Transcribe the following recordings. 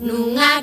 nunha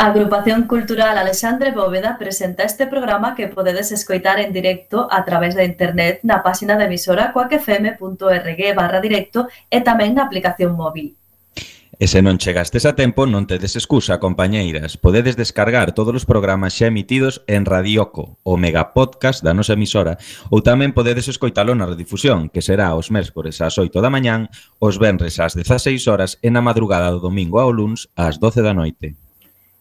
A Agrupación Cultural Alexandre Bóveda presenta este programa que podedes escoitar en directo a través da internet na páxina da emisora coacfm.org barra directo e tamén na aplicación móvil. E se non chegastes a tempo, non tedes excusa, compañeiras. Podedes descargar todos os programas xa emitidos en Radioco, o megapodcast da nosa emisora, ou tamén podedes escoitalo na redifusión, que será os mércores ás 8 da mañán, os venres ás 16 horas e na madrugada do domingo ao luns ás 12 da noite.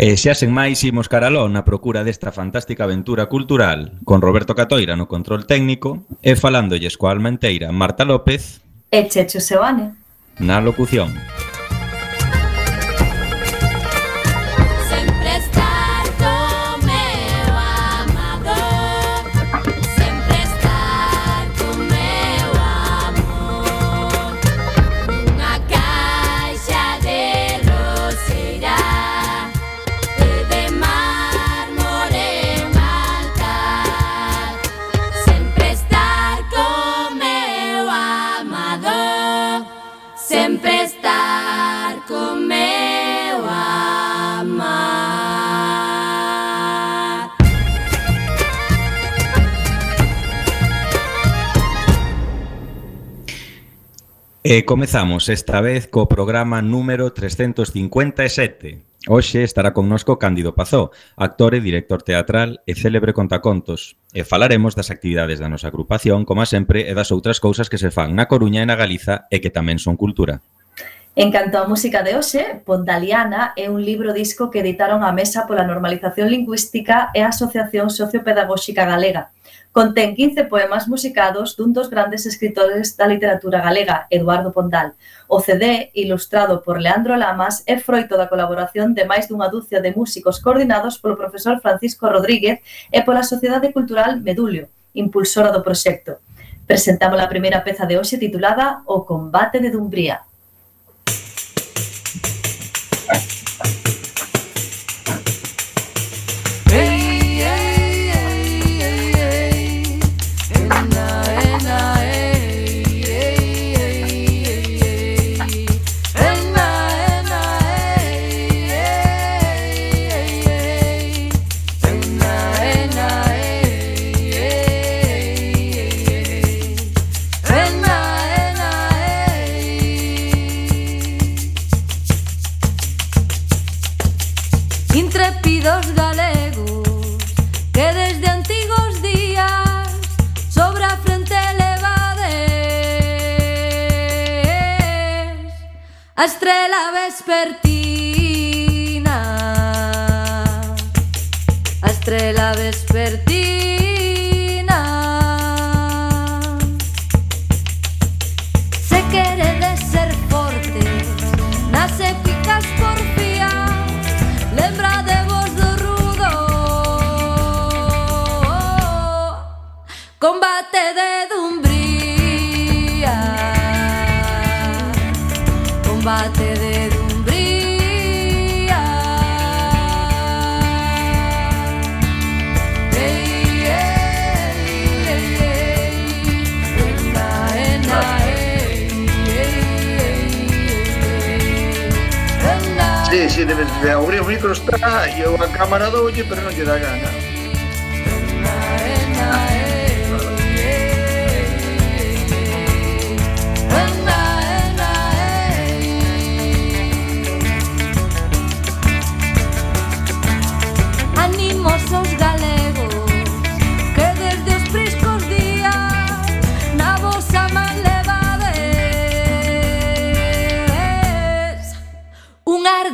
E xa sen máis imos caraló na procura desta fantástica aventura cultural con Roberto Catoira no control técnico e falándolles coa almenteira Marta López e Checho Seoane na locución. E comezamos esta vez co programa número 357. Hoxe estará connosco Cándido Pazó, actor e director teatral e célebre contacontos. E falaremos das actividades da nosa agrupación, como sempre, e das outras cousas que se fan na Coruña e na Galiza e que tamén son cultura. En canto á música de hoxe, Pondaliana é un libro disco que editaron a Mesa pola Normalización Lingüística e a Asociación Sociopedagóxica Galega. Contén 15 poemas musicados dun dos grandes escritores da literatura galega, Eduardo Pondal. O CD, ilustrado por Leandro Lamas, é froito da colaboración de máis dunha dúcia de músicos coordinados polo profesor Francisco Rodríguez e pola Sociedade Cultural Medulio, impulsora do proxecto. Presentamos a primeira peza de hoxe titulada O combate de Dumbría.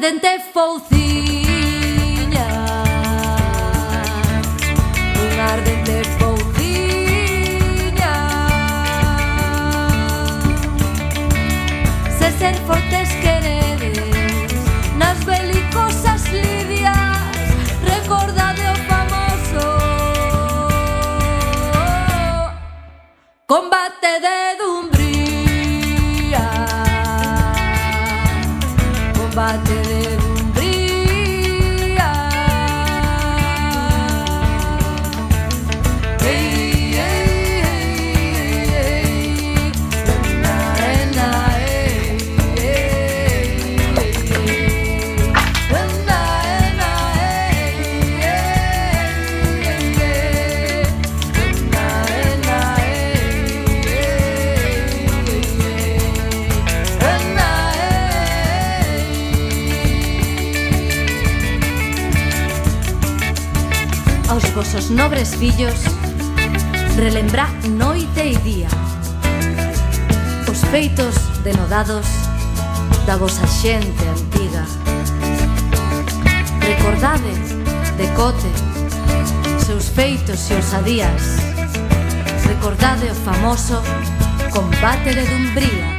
ascendente fouciña Un ardente fouciña Se ser fortes queredes Nas belicosas lidias Recordade o famoso Combate de vosos nobres fillos relembra noite e día os feitos denodados da vosa xente antiga. Recordade, decote, seus feitos e osadías. Recordade o famoso combate de Dumbría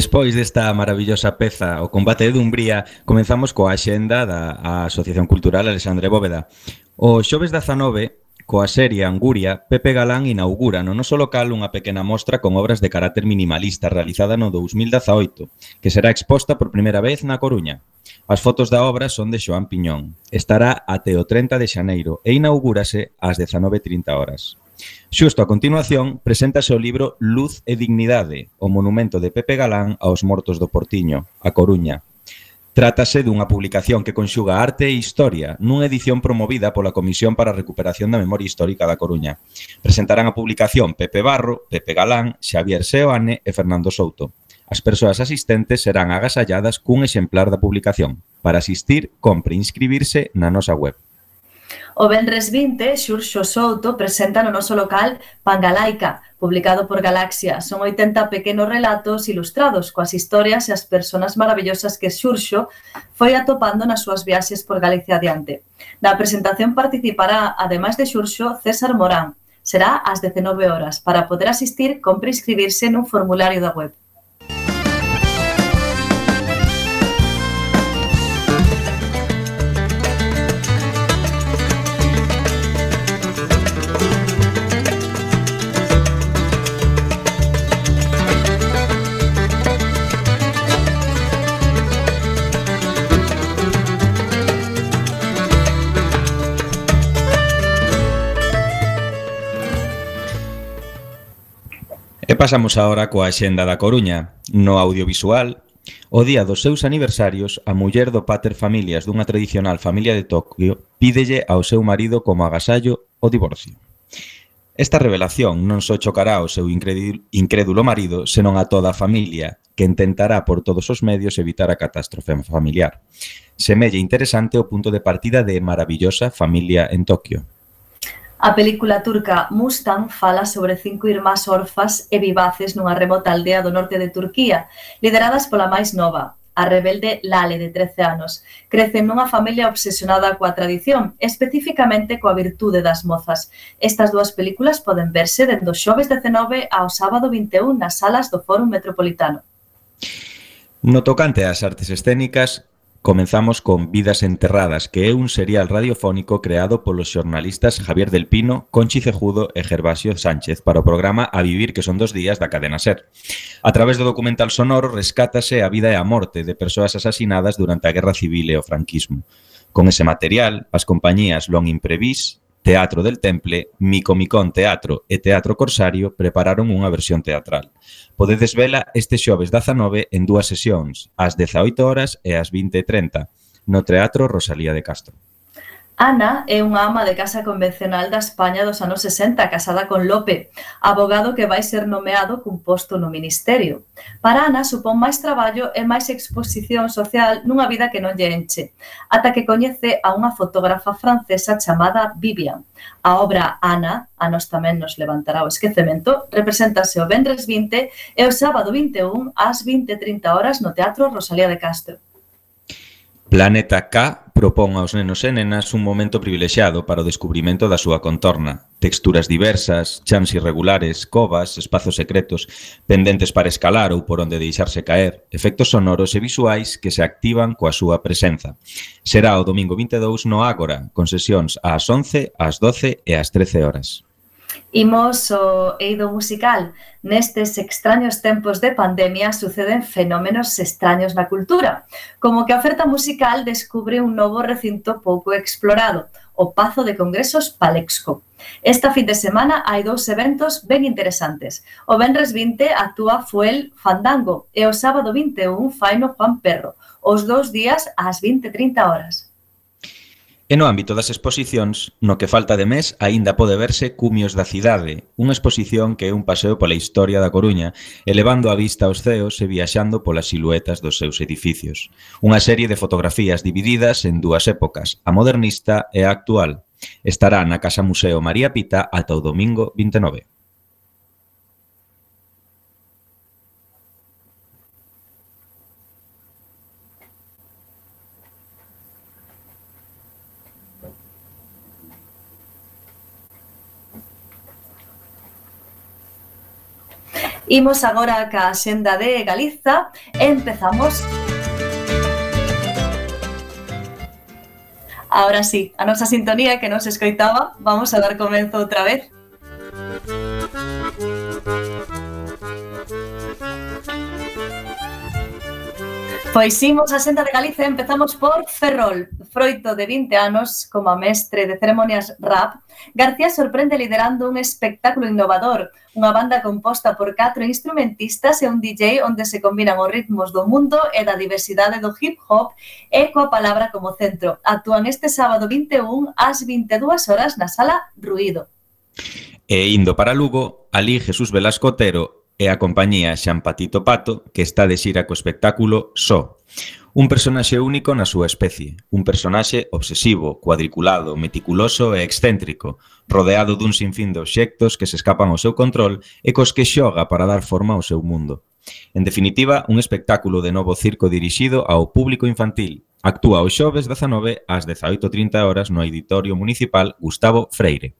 Despois desta maravillosa peza, o combate de Dumbría, comenzamos coa axenda da Asociación Cultural Alexandre Bóveda. O xoves 19, coa serie Anguria, Pepe Galán inaugura no noso local unha pequena mostra con obras de carácter minimalista realizada no 2018, que será exposta por primeira vez na Coruña. As fotos da obra son de Xoán Piñón. Estará até o 30 de xaneiro e inaugúrase ás 19.30 horas. Xusto a continuación preséntase o libro Luz e dignidade, o monumento de Pepe Galán aos mortos do Portiño, a Coruña. Trátase dunha publicación que conxuga arte e historia nunha edición promovida pola Comisión para a Recuperación da Memoria Histórica da Coruña. Presentarán a publicación Pepe Barro, Pepe Galán, Xavier Seoane e Fernando Souto. As persoas asistentes serán agasalladas cun exemplar da publicación. Para asistir, compre inscribirse na nosa web. O Benres 20, Xurxo Souto presenta no noso local Pangalaica, publicado por Galaxia. Son 80 pequenos relatos ilustrados coas historias e as persoas maravillosas que Xurxo foi atopando nas súas viaxes por Galicia adiante. Na presentación participará, ademais de Xurxo, César Morán. Será ás 19 horas. Para poder asistir, compre inscribirse nun formulario da web. Repasamos agora coa axenda da Coruña. No audiovisual, o día dos seus aniversarios, a muller do Pater Familias dunha tradicional familia de Tokio pídelle ao seu marido como agasallo o divorcio. Esta revelación non só chocará ao seu incrédulo marido, senón a toda a familia, que intentará por todos os medios evitar a catástrofe familiar. Semelle interesante o punto de partida de Maravillosa Familia en Tokio. A película turca Mustang fala sobre cinco irmás orfas e vivaces nunha remota aldea do norte de Turquía, lideradas pola máis nova, a rebelde Lale, de 13 anos. Crece nunha familia obsesionada coa tradición, especificamente coa virtude das mozas. Estas dúas películas poden verse dende o xoves 19 ao sábado 21 nas salas do Fórum Metropolitano. No tocante ás artes escénicas, Comenzamos con Vidas enterradas, que é un serial radiofónico creado polos xornalistas Javier del Pino, Conchi Cejudo e Gervasio Sánchez para o programa A Vivir que son dos días da cadena SER. A través do documental sonoro rescátase a vida e a morte de persoas asasinadas durante a Guerra Civil e o franquismo. Con ese material, as compañías Long Imprevis, Teatro del Temple, Micomicón Teatro e Teatro Corsario prepararon unha versión teatral. Podedes vela este xoves 19 en dúas sesións, ás 18 horas e ás 20:30, no Teatro Rosalía de Castro. Ana é unha ama de casa convencional da España dos anos 60, casada con Lope, abogado que vai ser nomeado cun posto no Ministerio. Para Ana supón máis traballo e máis exposición social nunha vida que non lle enche, ata que coñece a unha fotógrafa francesa chamada Vivian. A obra Ana, a nos tamén nos levantará o esquecemento, representase o vendres 20 e o sábado 21 ás 20.30 horas no Teatro Rosalía de Castro. Planeta K propón aos nenos e nenas un momento privilexiado para o descubrimento da súa contorna. Texturas diversas, chans irregulares, covas, espazos secretos, pendentes para escalar ou por onde deixarse caer, efectos sonoros e visuais que se activan coa súa presenza. Será o domingo 22 no Ágora, con sesións ás 11, ás 12 e ás 13 horas. Imos o eido musical. Nestes extraños tempos de pandemia suceden fenómenos extraños na cultura, como que a oferta musical descubre un novo recinto pouco explorado, o Pazo de Congresos Palexco. Esta fin de semana hai dous eventos ben interesantes. O Benres 20 actúa Fuel Fandango e o sábado 21 faino Juan Perro, os dous días ás 20.30 horas. E no ámbito das exposicións, no que falta de mes aínda pode verse Cumios da cidade, unha exposición que é un paseo pola historia da Coruña, elevando a vista aos ceos e viaxando polas siluetas dos seus edificios. Unha serie de fotografías divididas en dúas épocas, a modernista e a actual. Estará na Casa Museo María Pita ata o domingo 29. Imos agora ca xenda de Galiza e empezamos Ahora sí, a nosa sintonía que nos escoitaba, vamos a dar comenzo outra vez. Pois imos a xenda de Galiza e empezamos por Ferrol froito de 20 anos como mestre de ceremonias rap, García sorprende liderando un espectáculo innovador, unha banda composta por catro instrumentistas e un DJ onde se combinan os ritmos do mundo e da diversidade do hip hop e coa palabra como centro. Actúan este sábado 21 ás 22 horas na sala Ruido. E indo para Lugo, ali Jesús Velasco Otero e a compañía Xampatito Pato, que está de xira co espectáculo Só. So. Un personaxe único na súa especie, un personaxe obsesivo, cuadriculado, meticuloso e excéntrico, rodeado dun sinfín de obxectos que se escapan ao seu control e cos que xoga para dar forma ao seu mundo. En definitiva, un espectáculo de novo circo dirixido ao público infantil. Actúa os xoves 19 ás 18.30 horas no Editorio Municipal Gustavo Freire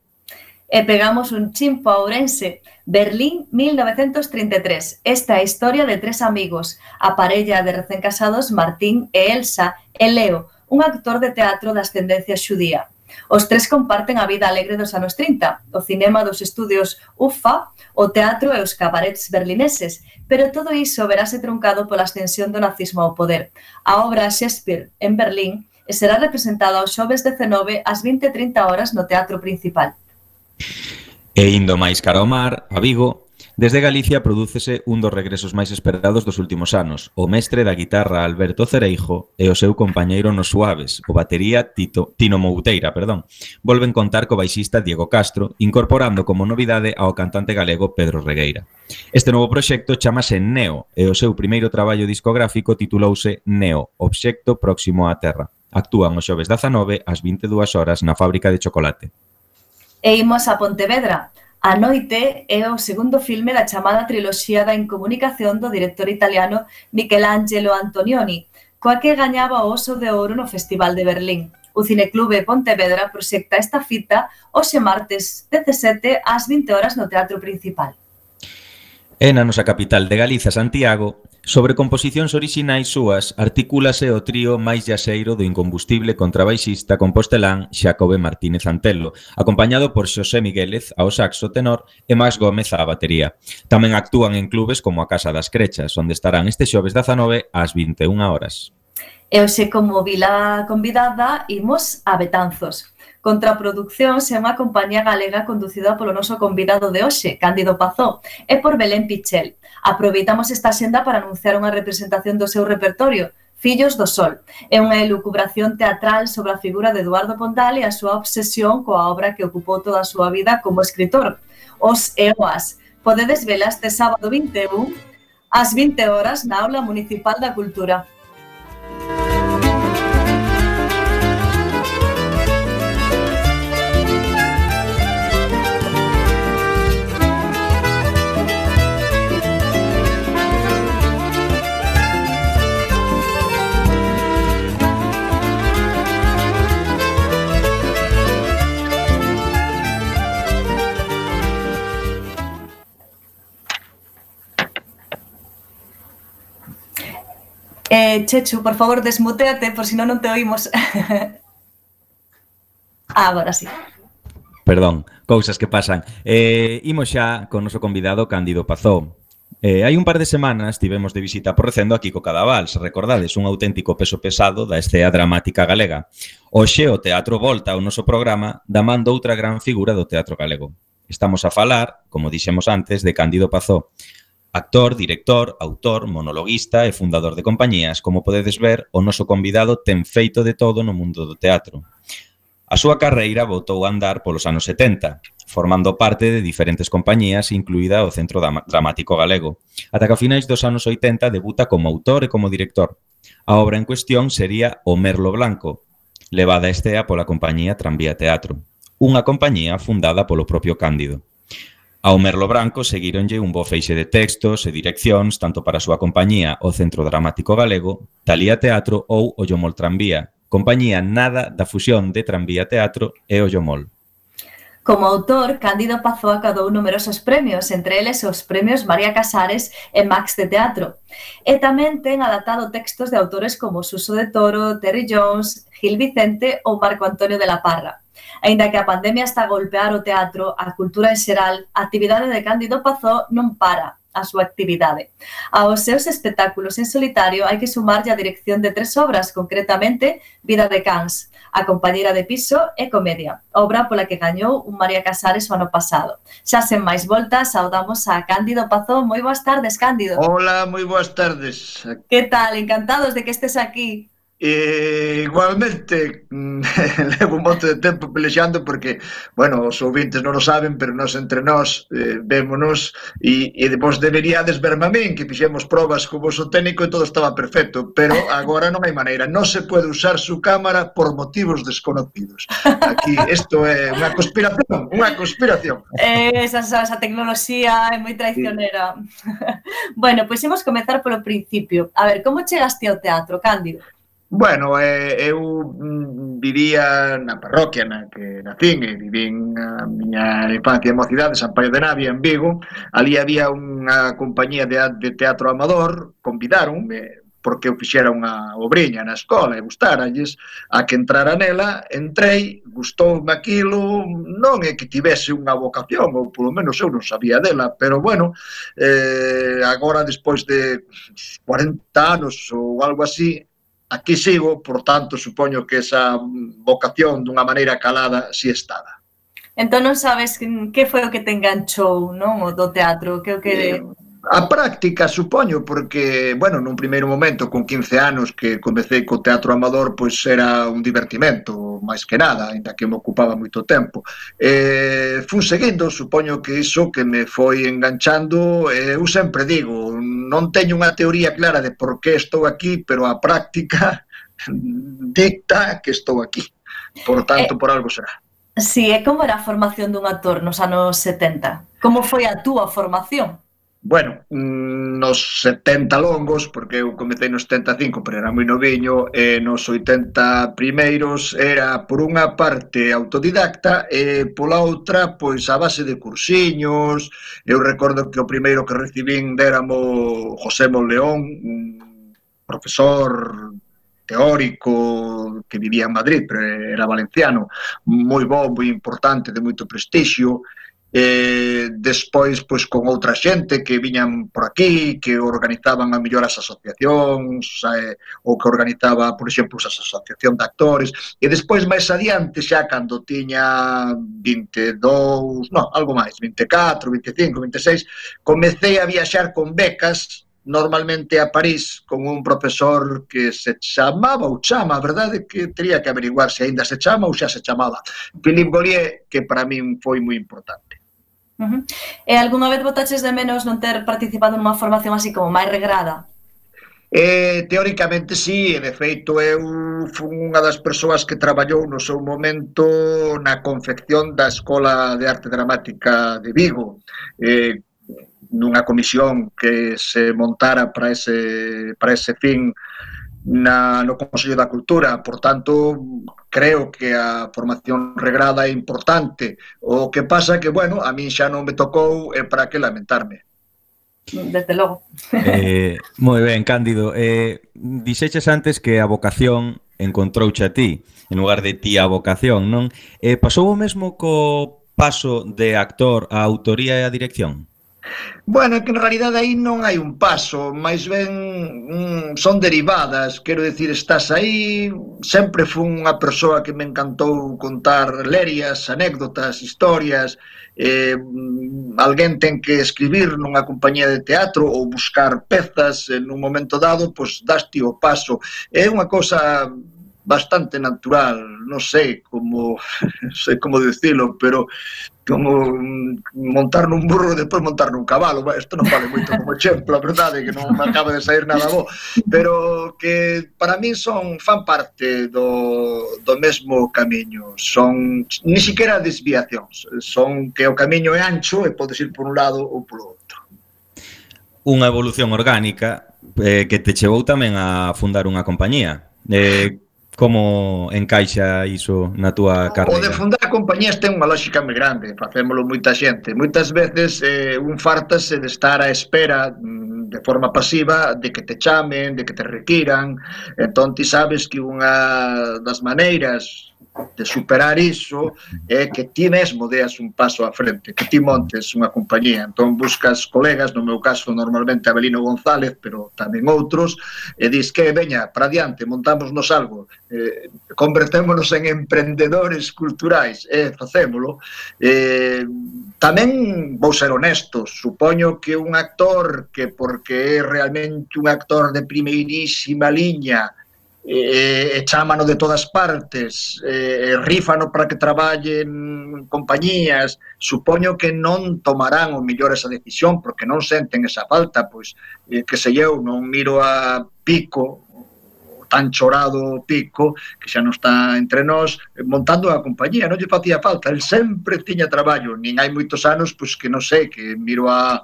e pegamos un chimpo a Ourense, Berlín 1933. Esta é a historia de tres amigos, a parella de recén casados Martín e Elsa e Leo, un actor de teatro de ascendencia xudía. Os tres comparten a vida alegre dos anos 30, o cinema dos estudios UFA, o teatro e os cabarets berlineses, pero todo iso verase truncado pola ascensión do nazismo ao poder. A obra Shakespeare en Berlín e será representada aos xoves 19 ás 20.30 horas no Teatro Principal. E indo máis cara ao mar, a Vigo, desde Galicia prodúcese un dos regresos máis esperados dos últimos anos, o mestre da guitarra Alberto Cereijo e o seu compañeiro nos Suaves, o batería Tito, Tino Mouteira, perdón. Volven contar co baixista Diego Castro, incorporando como novidade ao cantante galego Pedro Regueira. Este novo proxecto chamase Neo e o seu primeiro traballo discográfico titulouse Neo, Obxecto Próximo á Terra. Actúan os xoves 19 ás 22 horas na fábrica de chocolate. E imos a Pontevedra. A noite é o segundo filme da chamada triloxía da incomunicación do director italiano Michelangelo Antonioni, coa que gañaba o Oso de Ouro no Festival de Berlín. O Cineclube Pontevedra proxecta esta fita hoxe martes 17 ás 20 horas no Teatro Principal. E na nosa capital de Galiza, Santiago, Sobre composicións orixinais súas articúlase o trío máis jaseiro do incombustible contrabaixista compostelán Xacobe Martínez Antelo, acompañado por Xosé Miguélez ao saxo tenor e Max Gómez á batería. Tamén actúan en clubes como a Casa das Crechas, onde estarán este xoves 19 ás 21 horas. E hoxe, como vila convidada, imos a Betanzos, Contraproduccións é unha compañía galega conducida polo noso convidado de hoxe, Cándido Pazó, e por Belén Pichel. Aproveitamos esta xenda para anunciar unha representación do seu repertorio, Fillos do Sol. É unha elucubración teatral sobre a figura de Eduardo Pondal e a súa obsesión coa obra que ocupou toda a súa vida como escritor, Os Eoas. Podedes vela este sábado 21 ás 20 horas na Aula Municipal da Cultura. Eh, Chechu, por favor, desmuteate, por si non non te oímos. ah, Agora sí. Perdón, cousas que pasan. Eh, imos xa con noso convidado Cándido Pazó. Eh, hai un par de semanas tivemos de visita por recendo aquí co Cadaval, se recordades, un auténtico peso pesado da escena dramática galega. Oxe, o teatro volta ao noso programa da man doutra gran figura do teatro galego. Estamos a falar, como dixemos antes, de Cándido Pazó, Actor, director, autor, monologuista e fundador de compañías, como podedes ver, o noso convidado ten feito de todo no mundo do teatro. A súa carreira botou a andar polos anos 70, formando parte de diferentes compañías, incluída o Centro Dramático Galego. Ata que a finais dos anos 80 debuta como autor e como director. A obra en cuestión sería O Merlo Blanco, levada a estea pola compañía Tranvía Teatro, unha compañía fundada polo propio Cándido. Ao Merlo Branco seguíronlle un bo feixe de textos e direccións tanto para a súa compañía o Centro Dramático Galego, Talía Teatro ou Ollomol Tranvía, compañía nada da fusión de Tranvía Teatro e Ollomol. Como autor, Cándido Pazó acadou numerosos premios, entre eles os premios María Casares e Max de Teatro. E tamén ten adaptado textos de autores como Suso de Toro, Terry Jones, Gil Vicente ou Marco Antonio de la Parra. Ainda que a pandemia está a golpear o teatro, a cultura en xeral, a actividade de Cándido Pazó non para, a súa actividade. Aos seus espectáculos en solitario hai que sumarlle a dirección de tres obras, concretamente Vida de Cans, A compañeira de piso e Comedia, obra pola que gañou un María Casares o ano pasado. Xa sen máis voltas, saudamos a Cándido Pazó. Moi boas tardes, Cándido. Hola, moi boas tardes. Que tal? Encantados de que estes aquí. E igualmente mm, levo un monte de tempo pelexando porque, bueno, os ouvintes non o saben, pero nós entre nós eh, vémonos e, e vos deberíades verme a min, que fixemos probas co vosso técnico e todo estaba perfecto, pero agora non hai maneira, non se pode usar su cámara por motivos desconocidos. Aquí isto é unha conspiración, unha conspiración. Eh, esa, esa, esa tecnoloxía é moi traicionera. Sí. bueno, pois pues imos comezar polo principio. A ver, como chegaste ao teatro, Cándido? Bueno, eh, eu mm, vivía na parroquia na que nacín e vivín a miña infancia e mocidade San Paio de Navia en Vigo. Ali había unha compañía de, de teatro amador, convidaronme eh, porque eu fixera unha obriña na escola e gustaralles a que entrara nela, entrei, gustoume aquilo, non é que tivese unha vocación, ou polo menos eu non sabía dela, pero bueno, eh, agora despois de 40 anos ou algo así, Aquí sigo, por tanto, supoño que esa vocación dunha maneira calada si estaba. Entón non sabes que foi o que te enganchou, non, o do teatro, que o que eh, A práctica, supoño, porque, bueno, nun primeiro momento, con 15 anos que comecei co teatro amador, pois era un divertimento, máis que nada, ainda que me ocupaba moito tempo. Eh, fun seguindo, supoño que iso que me foi enganchando, eh, eu sempre digo, non teño unha teoría clara de por que estou aquí, pero a práctica dicta que estou aquí. Por tanto, eh, por algo será. Sí, e como era a formación dun actor nos anos 70? Como foi a túa formación? Bueno, nos 70 longos, porque eu comecei nos 75, pero era moi noviño, e nos 80 primeiros era por unha parte autodidacta e pola outra pois a base de cursiños. Eu recordo que o primeiro que recibín déramo José Monleón, un profesor teórico que vivía en Madrid, pero era valenciano, moi bo, moi importante, de moito prestixio, eh, despois pois con outra xente que viñan por aquí, que organizaban a mellor as asociacións, eh, ou que organizaba, por exemplo, as asociación de actores, e despois máis adiante xa cando tiña 22, non, algo máis, 24, 25, 26, comecei a viaxar con becas normalmente a París con un profesor que se chamaba ou chama, a verdade que teria que averiguar se aínda se chama ou xa se chamaba, Philippe Golier, que para min foi moi importante. Uh -huh. E algunha vez botaches de menos non ter participado nunha formación así como máis regrada? Eh, teóricamente sí, en efeito eu fui unha das persoas que traballou no seu momento na confección da Escola de Arte Dramática de Vigo eh, nunha comisión que se montara para ese, para ese fin na, no Consello da Cultura. Por tanto, creo que a formación regrada é importante. O que pasa que, bueno, a min xa non me tocou e para que lamentarme. Desde logo. Eh, moi ben, Cándido. Eh, dixeches antes que a vocación encontrouche a ti, en lugar de ti a vocación, non? Eh, pasou o mesmo co paso de actor a autoría e a dirección? Bueno, que en realidad aí non hai un paso, máis ben mm, son derivadas, quero dicir, estás aí, sempre fun unha persoa que me encantou contar lerias, anécdotas, historias, eh, alguén ten que escribir nunha compañía de teatro ou buscar pezas en un momento dado, pois daste o paso. É unha cosa bastante natural, non sei como non sei como dicilo, pero como mm, montar nun burro e depois montar nun cabalo, isto non vale moito como exemplo, a verdade que non me acaba de sair nada bo, pero que para min son fan parte do, do mesmo camiño, son ni siquiera desviacións, son que o camiño é ancho e podes ir por un lado ou por outro. Unha evolución orgánica eh, que te chevou tamén a fundar unha compañía. Eh, Como encaixa iso na túa carreira? O de fundar compañías ten unha lógica moi grande, facémolo moita xente. Moitas veces eh, un fartase de estar á espera mm, de forma pasiva de que te chamen, de que te requiran. Entón, ti sabes que unha das maneiras de superar iso é que ti mesmo deas un paso á frente, que ti montes unha compañía. Entón buscas colegas, no meu caso normalmente Abelino González, pero tamén outros, e dis que veña, para diante, montámonos algo, eh, convertémonos en emprendedores culturais, e eh, facémolo. Eh, tamén vou ser honesto, supoño que un actor que porque é realmente un actor de primeirísima liña, eh, chamano de todas partes, eh, rífano para que traballen compañías, supoño que non tomarán o millor esa decisión porque non senten esa falta, pois eh, que sei eu, non miro a Pico tan chorado Pico, que xa non está entre nós, montando a compañía, non lle facía falta, el sempre tiña traballo, nin hai moitos anos, pois que non sei, que miro a,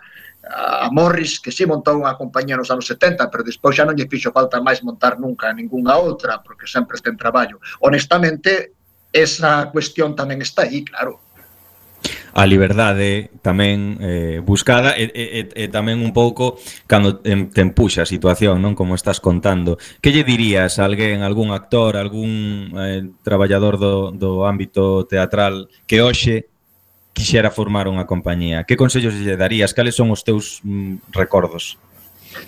a Morris, que si montou unha compañía nos anos 70, pero despois xa non lle fixo falta máis montar nunca ningunha outra, porque sempre ten traballo. Honestamente, esa cuestión tamén está aí, claro. A liberdade tamén eh, buscada e, e, e tamén un pouco cando te, te empuxa a situación, non como estás contando. Que lle dirías a alguén, algún actor, algún eh, traballador do, do ámbito teatral que hoxe quixera formar unha compañía? Que consellos lle darías? Cales son os teus mm, recordos?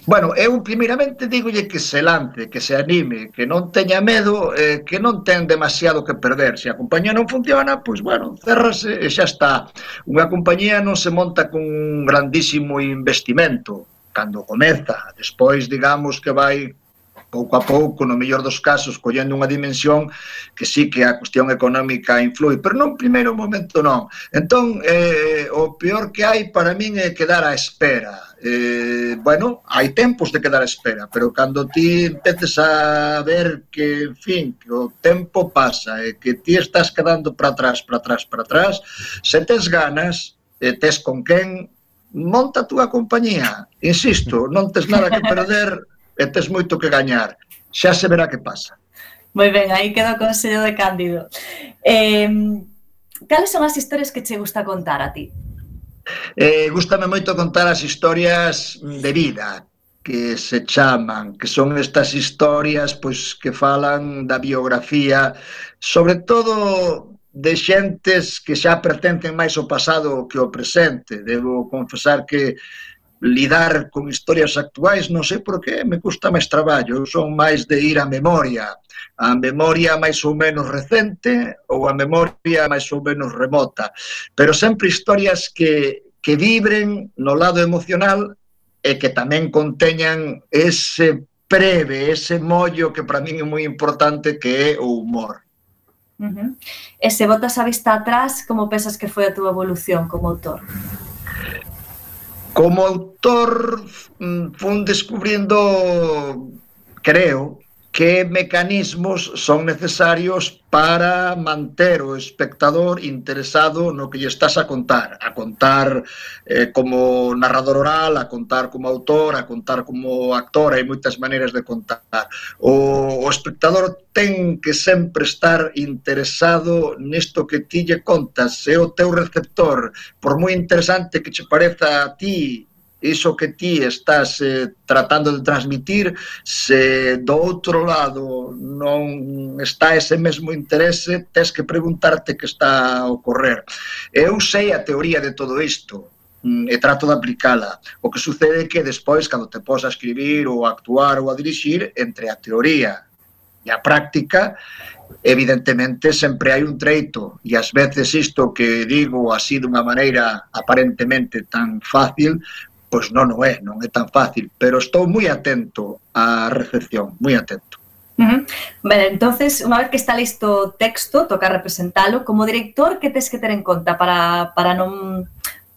Bueno, eu primeiramente digolle que se lance, que se anime, que non teña medo, eh, que non ten demasiado que perder. Se a compañía non funciona, pois bueno, cerrase e xa está. Unha compañía non se monta con un grandísimo investimento cando comeza. Despois, digamos que vai pouco a pouco, no mellor dos casos, collendo unha dimensión que sí que a cuestión económica influi, pero non primeiro momento non. Entón, eh, o peor que hai para min é quedar á espera. Eh, bueno, hai tempos de quedar á espera, pero cando ti empeces a ver que, en fin, que o tempo pasa e eh, que ti estás quedando para atrás, para atrás, para atrás, se tes ganas, eh, tes con quen, monta a túa compañía. Insisto, non tes nada que perder e tes moito que gañar. Xa se verá que pasa. Moi ben, aí queda o consello de Cándido. Eh, cales son as historias que che gusta contar a ti? Eh, gústame moito contar as historias de vida, que se chaman, que son estas historias pois que falan da biografía, sobre todo de xentes que xa pertencen máis ao pasado que ao presente. Debo confesar que lidar con historias actuais, non sei por que, me custa máis traballo, eu son máis de ir á memoria, a memoria máis ou menos recente ou a memoria máis ou menos remota, pero sempre historias que, que vibren no lado emocional e que tamén conteñan ese preve, ese mollo que para min é moi importante que é o humor. Uh -huh. E se botas a vista atrás, como pensas que foi a túa evolución como autor? Como autor mm, fue descubriendo, creo, que mecanismos son necesarios para manter o espectador interesado no que lle estás a contar, a contar eh, como narrador oral, a contar como autor, a contar como actor, hai moitas maneiras de contar. O, o espectador ten que sempre estar interesado nisto que ti lle contas, se o teu receptor, por moi interesante que che pareza a ti iso que ti estás eh, tratando de transmitir se do outro lado non está ese mesmo interese tes que preguntarte que está a ocorrer eu sei a teoría de todo isto mm, e trato de aplicala. O que sucede é que despois, cando te pos a escribir ou a actuar ou a dirixir, entre a teoría e a práctica, evidentemente sempre hai un treito e ás veces isto que digo así dunha maneira aparentemente tan fácil Pois non o é, non é tan fácil, pero estou moi atento á recepción, moi atento. Uh -huh. Ben, entonces, unha vez que está listo o texto, toca representalo. Como director, que tes que ter en conta para, para non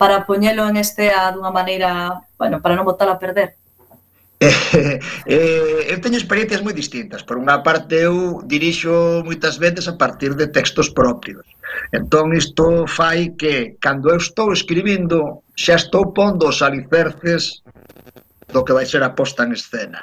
para poñelo en este a dunha maneira, bueno, para non botalo a perder? Eh, eh, eu teño experiencias moi distintas. Por unha parte, eu dirixo moitas veces a partir de textos propios. Entón, isto fai que, cando eu estou escribindo, xa estou pondo os alicerces do que vai ser a posta en escena.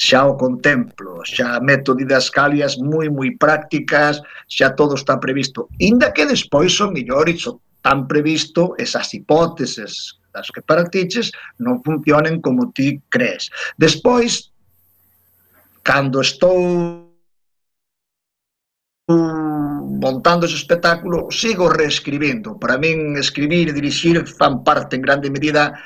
Xa o contemplo, xa meto didascalias moi, moi prácticas, xa todo está previsto. Inda que despois o mellor iso tan previsto esas hipóteses das que practiches non funcionen como ti crees. Despois, cando estou montando ese espectáculo, sigo reescribindo. Para min, escribir e dirixir fan parte en grande medida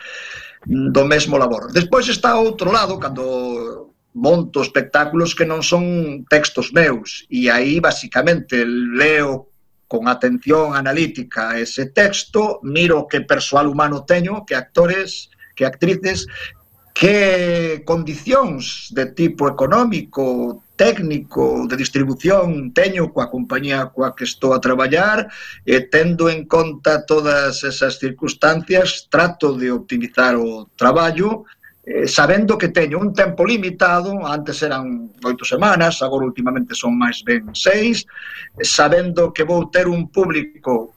do mesmo labor. Despois está outro lado, cando monto espectáculos que non son textos meus e aí basicamente leo con atención analítica a ese texto, miro que persoal humano teño, que actores, que actrices, que condicións de tipo económico, técnico, de distribución teño coa compañía coa que estou a traballar, e tendo en conta todas esas circunstancias, trato de optimizar o traballo, Eh, sabendo que teño un tempo limitado, antes eran oito semanas, agora últimamente son máis ben seis, eh, sabendo que vou ter un público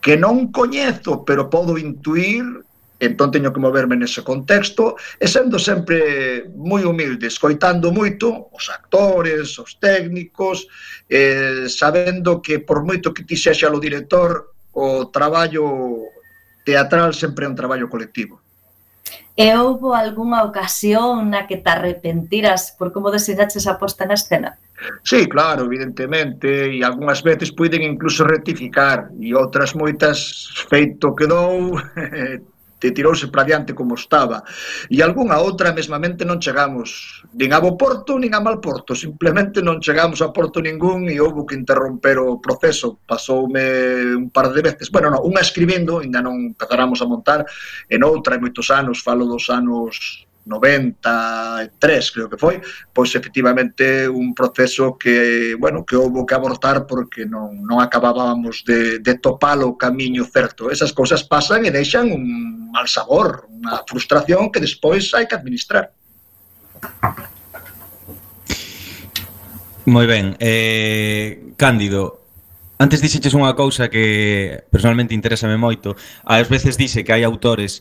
que non coñezo, pero podo intuir, entón teño que moverme nese contexto, e sendo sempre moi humilde, escoitando moito os actores, os técnicos, eh, sabendo que por moito que ti sexa o director, o traballo teatral sempre é un traballo colectivo. E houbo algunha ocasión na que te arrepentiras por como deseñaches a posta na escena? Sí, claro, evidentemente, e algunhas veces poden incluso rectificar, e outras moitas feito quedou, te tirouse para diante como estaba. E algunha outra mesmamente non chegamos nin a bo porto nin a mal porto, simplemente non chegamos a porto ningún e houve que interromper o proceso. Pasoume un par de veces, bueno, non, unha escribindo, ainda non empezáramos a montar, en outra, en moitos anos, falo dos anos 93, creo que foi, pois efectivamente un proceso que, bueno, que houve que abortar porque non, non acabábamos de, de topar o camiño certo. Esas cousas pasan e deixan un mal sabor, unha frustración que despois hai que administrar. Moi ben, eh, Cándido, Antes dixeches unha cousa que personalmente interésame moito. Ás veces dice que hai autores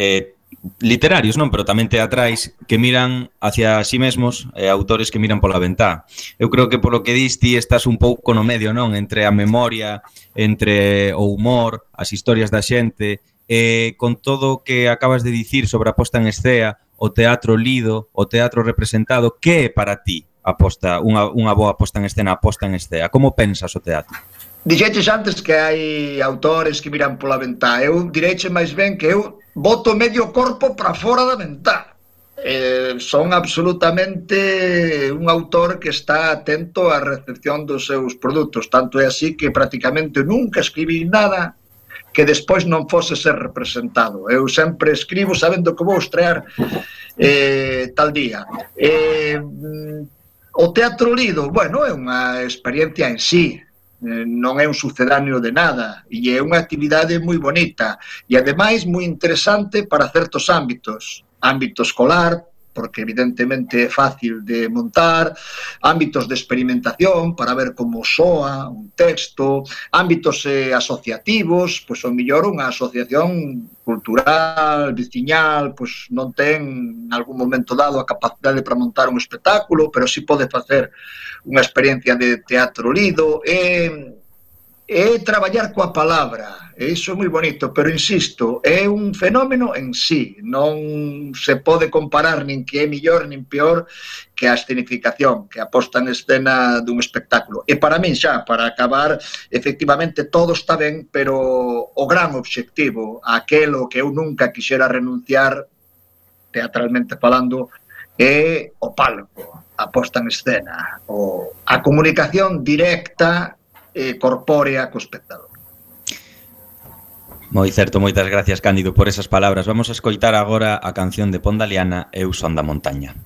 eh, literarios, non, pero tamén teatrais que miran hacia si sí mesmos, eh, autores que miran pola ventá. Eu creo que polo que dis ti estás un pouco no medio, non, entre a memoria, entre o humor, as historias da xente, eh, con todo o que acabas de dicir sobre a posta en escea, o teatro lido, o teatro representado, que é para ti a posta, unha, unha boa posta en escena, a posta en escea? Como pensas o teatro? Dixeches antes que hai autores que miran pola ventá. Eu direiche máis ben que eu boto medio corpo para fora da ventá. Eh, son absolutamente un autor que está atento á recepción dos seus produtos, tanto é así que prácticamente nunca escribí nada que despois non fose ser representado. Eu sempre escribo sabendo que vou estrear eh, tal día. Eh, mm, o teatro lido, bueno, é unha experiencia en sí, Eh, non é un sucedáneo de nada e é unha actividade moi bonita e ademais moi interesante para certos ámbitos. Ámbito escolar, porque evidentemente é fácil de montar, ámbitos de experimentación para ver como soa un texto, ámbitos eh, asociativos, pois o mellor unha asociación cultural, veciñal, pois non ten en algún momento dado a capacidade para montar un espectáculo, pero si sí pode facer unha experiencia de teatro lido e é traballar coa palabra, e iso é moi bonito, pero insisto, é un fenómeno en sí, non se pode comparar nin que é millor nin peor que a escenificación, que a posta en escena dun espectáculo. E para min xa, para acabar, efectivamente todo está ben, pero o gran obxectivo, aquelo que eu nunca quixera renunciar, teatralmente falando, é o palco, a posta en escena, o, a comunicación directa eh, corpórea co espectador. Moi certo, moitas gracias Cándido por esas palabras. Vamos a escoitar agora a canción de Pondaliana Eu son da montaña.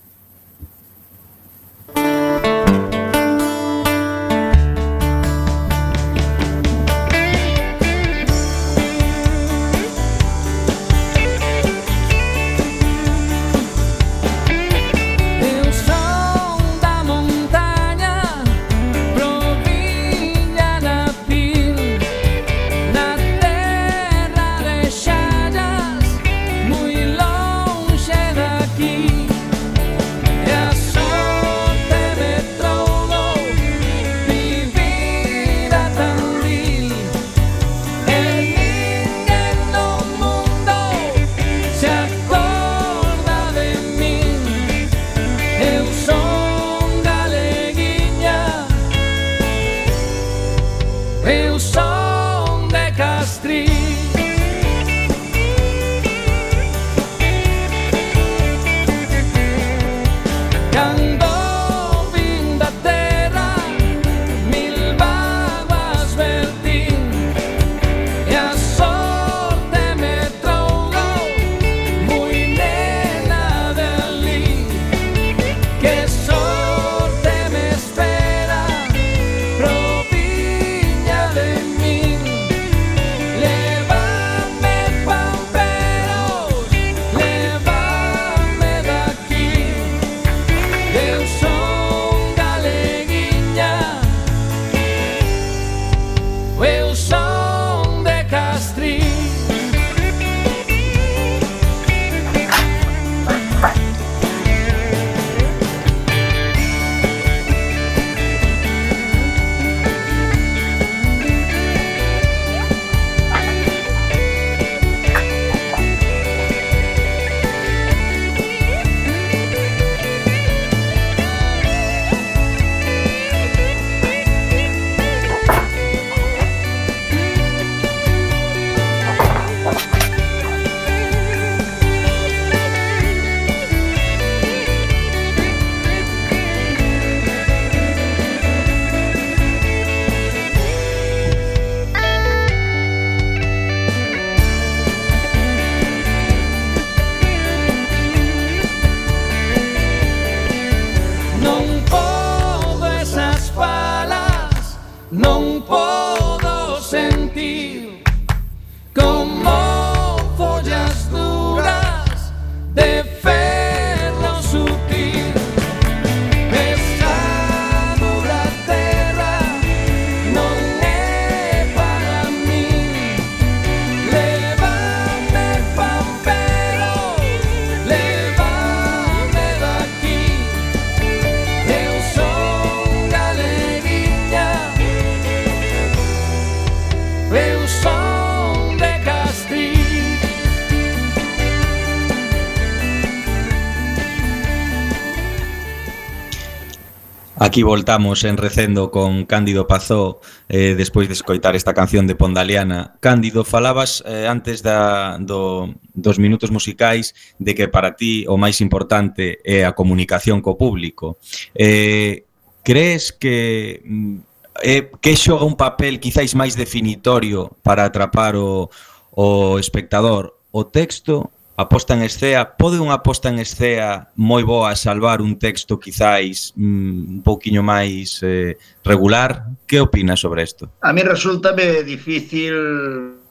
Aquí voltamos en Recendo con Cándido Pazó eh, despois de escoitar esta canción de Pondaliana. Cándido, falabas eh, antes da, do, dos minutos musicais de que para ti o máis importante é a comunicación co público. Eh, crees que mm, eh, que xoga un papel quizáis máis definitorio para atrapar o, o espectador? O texto a posta en escea, pode unha posta en escea moi boa salvar un texto quizáis mm, un pouquiño máis eh, regular? Que opinas sobre isto? A mí resulta difícil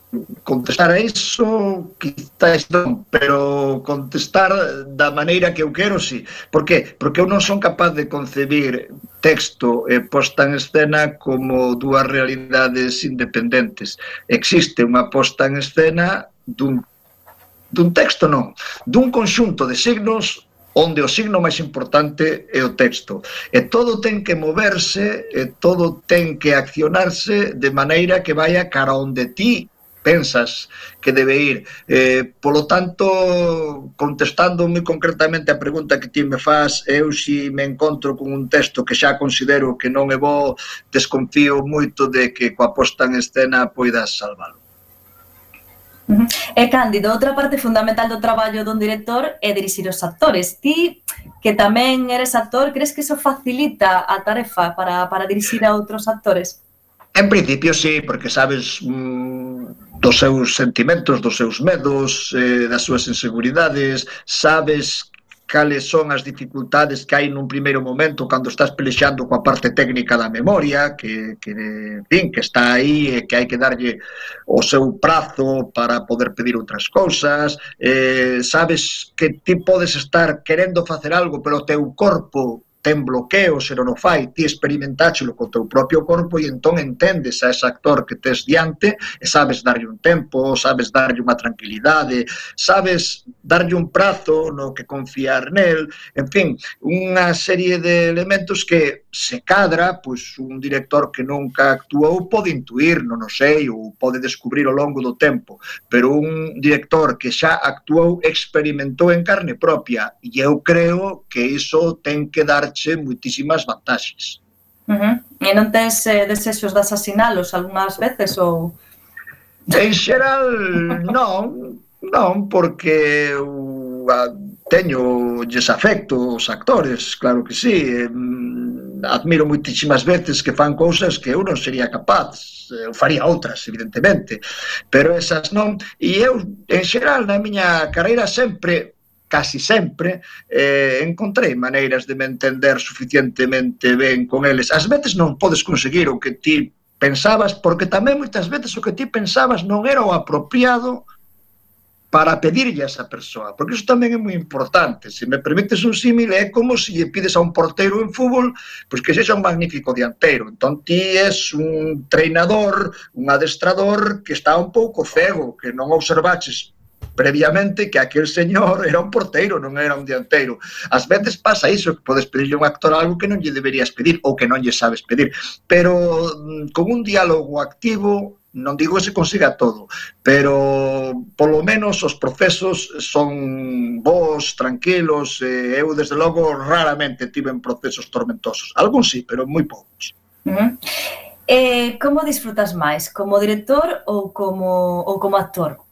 contestar a iso, quizáis non, pero contestar da maneira que eu quero, sí. Por que? Porque eu non son capaz de concebir texto e posta en escena como dúas realidades independentes. Existe unha posta en escena dun dun texto non, dun conxunto de signos onde o signo máis importante é o texto. E todo ten que moverse, e todo ten que accionarse de maneira que vaya cara onde ti pensas que debe ir. Eh, polo tanto, contestando moi concretamente a pregunta que ti me faz, eu si me encontro con un texto que xa considero que non é bo, desconfío moito de que coa posta en escena poidas salvalo. Uh. E Cándido, outra parte fundamental do traballo dun director é dirixir os actores. Ti, que tamén eres actor, crees que iso facilita a tarefa para, para dirixir a outros actores? En principio, sí, porque sabes mm, dos seus sentimentos, dos seus medos, eh, das súas inseguridades, sabes cales son as dificultades que hai nun primeiro momento cando estás pelexando coa parte técnica da memoria, que, que, en fin, que está aí e que hai que darlle o seu prazo para poder pedir outras cousas, eh, sabes que ti podes estar querendo facer algo, pero o teu corpo ten bloqueos, se non o fai, ti experimentáchelo co teu propio corpo e entón entendes a ese actor que tes diante e sabes darlle un tempo, sabes darlle unha tranquilidade, sabes darlle un prazo no que confiar nel, en fin, unha serie de elementos que se cadra, pois un director que nunca actuou pode intuir, non o sei, ou pode descubrir ao longo do tempo, pero un director que xa actuou experimentou en carne propia e eu creo que iso ten que dar dache muitísimas vantaxes. Uh -huh. E non tes eh, desexos de asasinalos algunhas veces ou... En xeral, non, non, porque eu teño desafecto os actores, claro que sí. Admiro moitísimas veces que fan cousas que eu non sería capaz, eu faría outras, evidentemente, pero esas non. E eu, en xeral, na miña carreira sempre casi sempre, eh, encontrei maneiras de me entender suficientemente ben con eles. Ás veces non podes conseguir o que ti pensabas, porque tamén moitas veces o que ti pensabas non era o apropiado para pedirlle a esa persoa, porque iso tamén é moi importante. Se me permites un símil, é como se lle pides a un porteiro en fútbol, pois que sexa un magnífico dianteiro. Entón ti és un treinador, un adestrador que está un pouco cego, que non observaches previamente que aquel señor era un porteiro, non era un dianteiro. Ás veces pasa iso, que podes pedirle a un actor algo que non lle deberías pedir ou que non lle sabes pedir, pero mm, con un diálogo activo non digo que se consiga todo, pero polo menos os procesos son bons, tranquilos, e eu desde logo raramente tiven procesos tormentosos. Algúns sí, pero moi poucos. Uh -huh. Eh, como disfrutas máis, como director ou como ou como actor?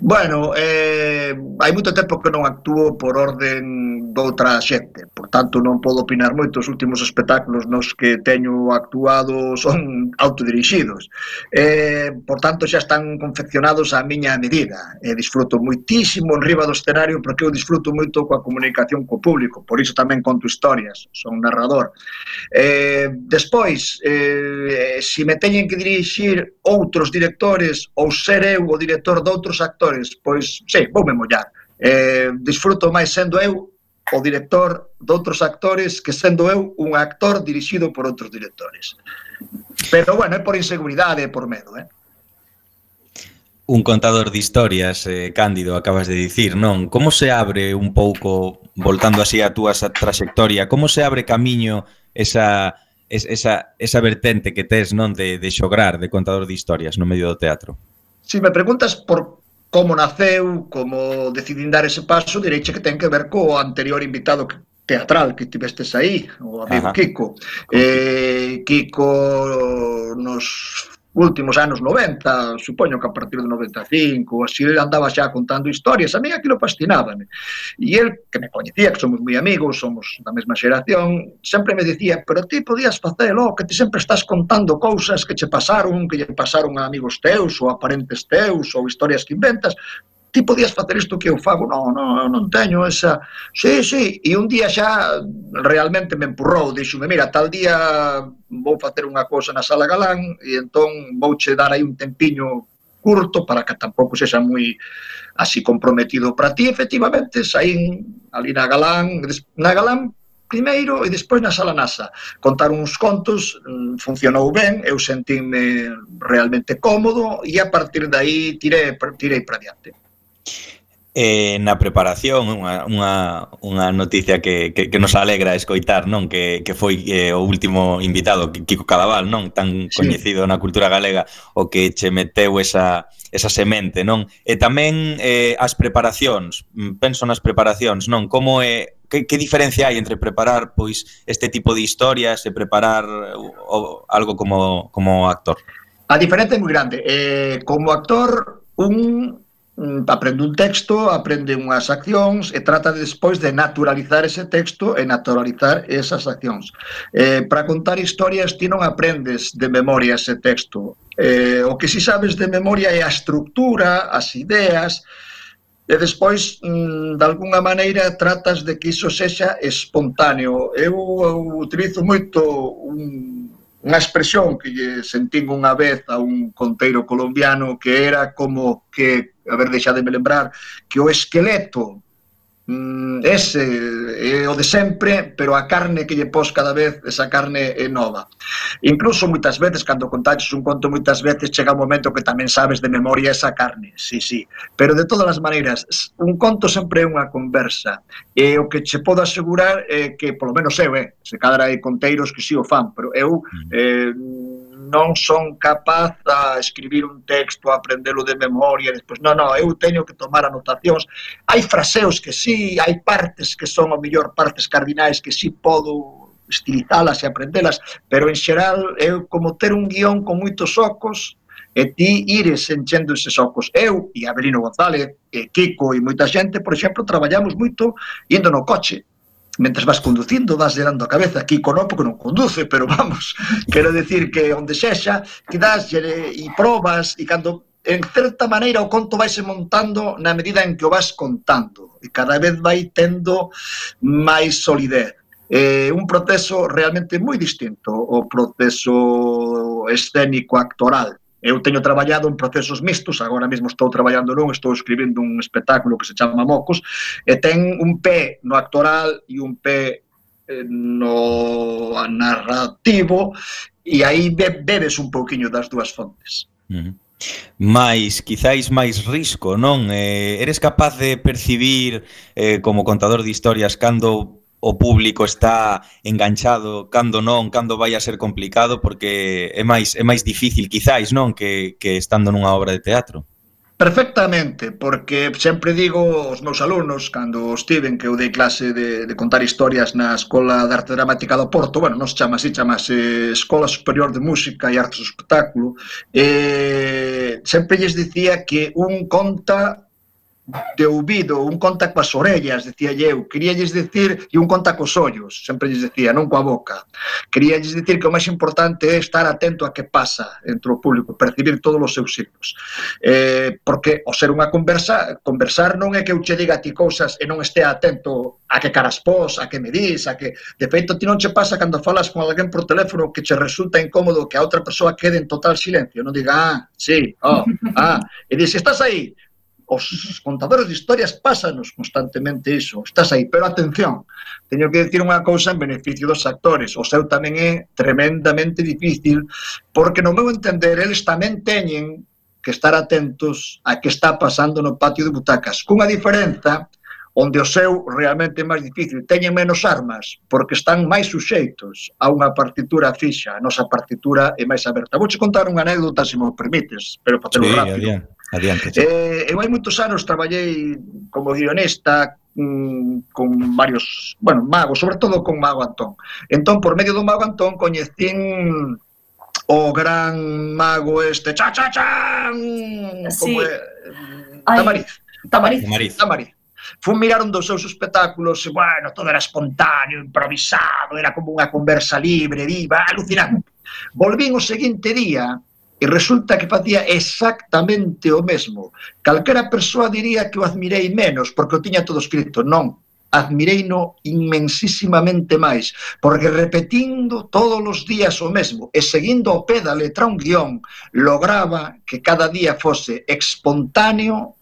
Bueno, eh, hai moito tempo que non actúo por orden doutra xente, por tanto non podo opinar moito, os últimos espectáculos nos que teño actuado son autodirixidos. Eh, por tanto xa están confeccionados á miña medida. Eh, disfruto moitísimo en riba do escenario porque eu disfruto moito coa comunicación co público, por iso tamén conto historias, son narrador. Eh, despois, eh, se si me teñen que dirixir outros directores ou ser eu o director doutros os actores, pois, sei, voume mollar. Eh, disfruto máis sendo eu o director de outros actores que sendo eu un actor dirixido por outros directores. Pero, bueno, é por inseguridade, é por medo, eh? Un contador de historias, eh, Cándido, acabas de dicir, non? Como se abre un pouco, voltando así a túa traxectoria, como se abre camiño esa, esa, esa vertente que tes, non? De, de xograr, de contador de historias no medio do teatro. Si me preguntas por como naceu, como decidín dar ese paso, direiche que ten que ver co anterior invitado teatral que tivestes aí, o amigo Ajá. Kiko. Eh, Kiko nos últimos anos 90, supoño que a partir do 95, así andaba xa contando historias, a mí aquilo fascinábame. E el, que me coñecía, que somos moi amigos, somos da mesma xeración, sempre me dicía, pero ti podías facelo, que ti sempre estás contando cousas que che pasaron, que lle pasaron a amigos teus, ou a parentes teus, ou historias que inventas, ti podías facer isto que eu fago, non, non, non teño esa... Sí, sí, e un día xa realmente me empurrou, dixome, mira, tal día vou facer unha cousa na sala galán e entón vouche dar aí un tempiño curto para que tampouco sexa moi así comprometido para ti, efectivamente, saín ali na galán, na galán primeiro e despois na sala NASA. Contar uns contos mm, funcionou ben, eu sentime realmente cómodo e a partir dai tirei, tirei para diante. Eh, na preparación, unha, unha, unha noticia que, que, que nos alegra escoitar, non? Que, que foi eh, o último invitado, Kiko Cadaval, non? Tan sí. coñecido na cultura galega, o que che meteu esa, esa semente, non? E tamén eh, as preparacións, mm, penso nas preparacións, non? Como é que, que diferencia hai entre preparar pois este tipo de historias e preparar o, o, algo como, como actor? A diferencia é moi grande. Eh, como actor, un Mm, aprende un texto, aprende unhas accións e trata de, despois de naturalizar ese texto e naturalizar esas accións. Eh, para contar historias ti non aprendes de memoria ese texto. Eh, o que si sabes de memoria é a estructura, as ideas, e despois, mm, de alguna maneira, tratas de que iso sexa espontáneo. Eu, eu utilizo moito un unha expresión que lle sentín unha vez a un conteiro colombiano que era como que, a ver, deixademe lembrar, que o esqueleto mm, ese é o de sempre, pero a carne que lle pos cada vez, esa carne é nova. Incluso moitas veces, cando contaches un conto, moitas veces chega un momento que tamén sabes de memoria esa carne, sí, sí. Pero de todas as maneiras, un conto sempre é unha conversa. E o que che podo asegurar é que, polo menos eu, eh, se cadra hai conteiros que si sí o fan, pero eu mm. eh, non son capaz a escribir un texto, a aprendelo de memoria, despois, non, non, eu teño que tomar anotacións. Hai fraseos que sí, hai partes que son o mellor partes cardinais que sí podo estilizalas e aprendelas, pero en xeral é como ter un guión con moitos ocos e ti ires enchendo eses ocos. Eu e Avelino González e Kiko e moita xente, por exemplo, traballamos moito indo no coche mentras vas conducindo, vas llenando a cabeza, aquí con porque non conduce, pero vamos, quero decir que onde sexa, que das e probas, e cando en certa maneira o conto vaise montando na medida en que o vas contando e cada vez vai tendo máis solidez. Eh, un proceso realmente moi distinto o proceso escénico actoral. Eu teño traballado en procesos mixtos, agora mesmo estou traballando non, estou escribindo un espectáculo que se chama Mocos, e ten un pé no actoral e un pé eh, no narrativo e aí bebes un pouquiño das dúas fontes. Uh -huh. Mais, quizáis máis risco, non? Eh, eres capaz de percibir eh, como contador de historias cando o público está enganchado cando non, cando vai a ser complicado porque é máis é máis difícil quizáis, non, que que estando nunha obra de teatro. Perfectamente, porque sempre digo aos meus alumnos, cando estiven que eu dei clase de, de contar historias na Escola de Arte Dramática do Porto, bueno, non se chama así, chamase Escola Superior de Música e Artes do Espectáculo, eh, sempre lles dicía que un conta de ouvido, un conta coas orellas, decía eu, queríalles decir, e un conta cos ollos, sempre lles decía, non coa boca. Queríalles decir que o máis importante é estar atento a que pasa entre o público, percibir todos os seus signos. Eh, porque o ser unha conversa, conversar non é que eu che diga a ti cousas e non estea atento a que caras pos, a que me dis, a que... De feito, ti non che pasa cando falas con alguén por teléfono que che resulta incómodo que a outra persoa quede en total silencio, non diga, ah, sí, oh, ah, e dis, estás aí, os contadores de historias pásanos constantemente iso, estás aí, pero atención, teño que decir unha cousa en beneficio dos actores, o seu tamén é tremendamente difícil, porque no meu entender eles tamén teñen que estar atentos a que está pasando no patio de butacas, cunha diferenza onde o seu realmente é máis difícil. Teñen menos armas, porque están máis suxeitos a unha partitura fixa. A nosa partitura é máis aberta. Vou contar unha anécdota, se me permites, pero facelo sí, rápido. Adiante, adiante. Eh, eu hai moitos anos traballei como guionista, mm, con varios, bueno, magos, sobre todo con Mago Antón. Entón, por medio do Mago Antón, coñecín o gran mago este, cha, cha, cha, sí. como é, Tamariz. Tamariz. Tamariz. Tamariz. Fun mirar un dos seus espectáculos e, bueno, todo era espontáneo, improvisado, era como unha conversa libre, viva, alucinante. Volvín o seguinte día e resulta que facía exactamente o mesmo. Calquera persoa diría que o admirei menos, porque o tiña todo escrito. Non, admireino inmensísimamente máis, porque repetindo todos os días o mesmo e seguindo o pé da letra un guión, lograba que cada día fose espontáneo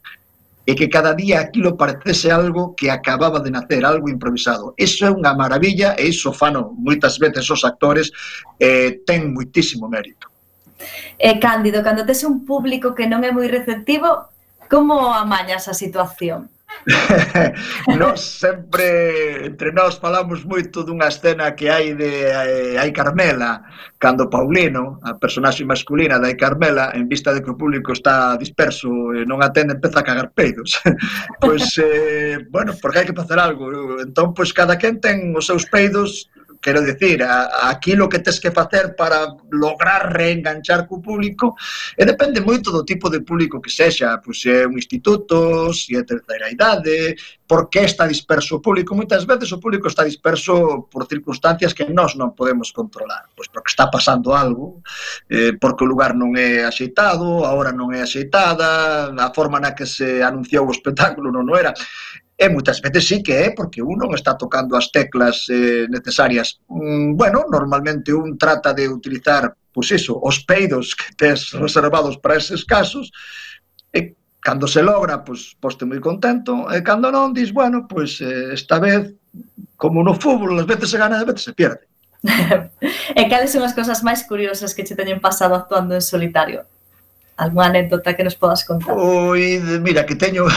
e que cada día aquilo parecese algo que acababa de nacer, algo improvisado. Eso é unha maravilla e iso fano moitas veces os actores eh, ten moitísimo mérito. E eh, Cándido, cando tes un público que non é moi receptivo, como amañas a situación? nos sempre entre nós falamos moito dunha escena que hai de eh, hai Carmela cando Paulino, a personaxe masculina da Carmela, en vista de que o público está disperso e non atende, empeza a cagar peidos. pois, eh, bueno, porque hai que facer algo. Entón, pois, cada quen ten os seus peidos Quero dicir, a, aquilo que tes que facer para lograr reenganchar co público e depende moito do tipo de público que sexa, pois se é un instituto, se é terceira idade, por que está disperso o público? Moitas veces o público está disperso por circunstancias que nós non podemos controlar, pois porque está pasando algo, eh, porque o lugar non é axeitado, a hora non é axeitada, a forma na que se anunciou o espectáculo non, o era. E moitas veces sí que é porque un non está tocando as teclas eh, necesarias. Mm, bueno, normalmente un trata de utilizar pois iso, os peidos que tes reservados para eses casos, e cando se logra, pois poste moi contento, e cando non, dis, bueno, pois eh, esta vez, como no fútbol, as veces se gana, as veces se pierde. e cales son as cousas máis curiosas que che teñen pasado actuando en solitario? Alguna anécdota que nos podas contar? Oi, mira, que teño...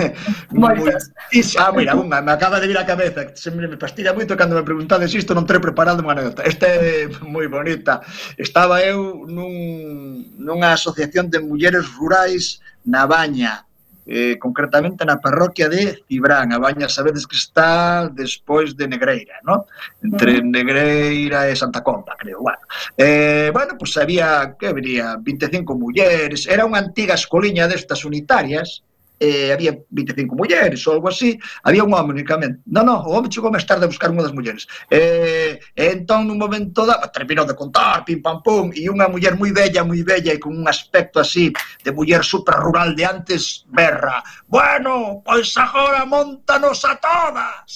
Moitas. ah, mira, unha, me acaba de vir a cabeza. Se me fastidia moito cando me preguntades isto, non terei preparado unha anécdota. Esta é moi bonita. Estaba eu nun, nunha asociación de mulleres rurais na Baña, eh, concretamente na parroquia de Cibrán, a Baña sabedes que está despois de Negreira, no? entre Negreira e Santa Comba, creo. Bueno, eh, bueno pois pues había, que habría, 25 mulleres, era unha antiga escoliña destas unitarias, eh, había 25 mulleres ou algo así, había un home únicamente. Non, non, o home chegou máis tarde a buscar unha das mulleres. Eh, e entón, nun momento da, terminou de contar, pim pam pum, e unha muller moi bella, moi bella, e con un aspecto así de muller suprarrural de antes, berra, bueno, pois agora montanos a todas.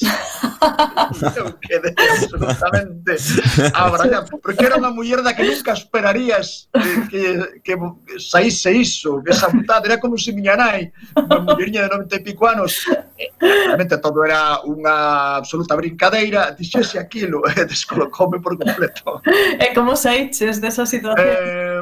eu quedé absolutamente abrallado, porque era unha muller da que nunca esperarías que, que, que saíse iso, que esa putada era como se si miña nai unha mulleriña de 90 e pico anos, realmente todo era unha absoluta brincadeira, dixese aquilo e descolocoume por completo. E como saíches desa situación? Eh,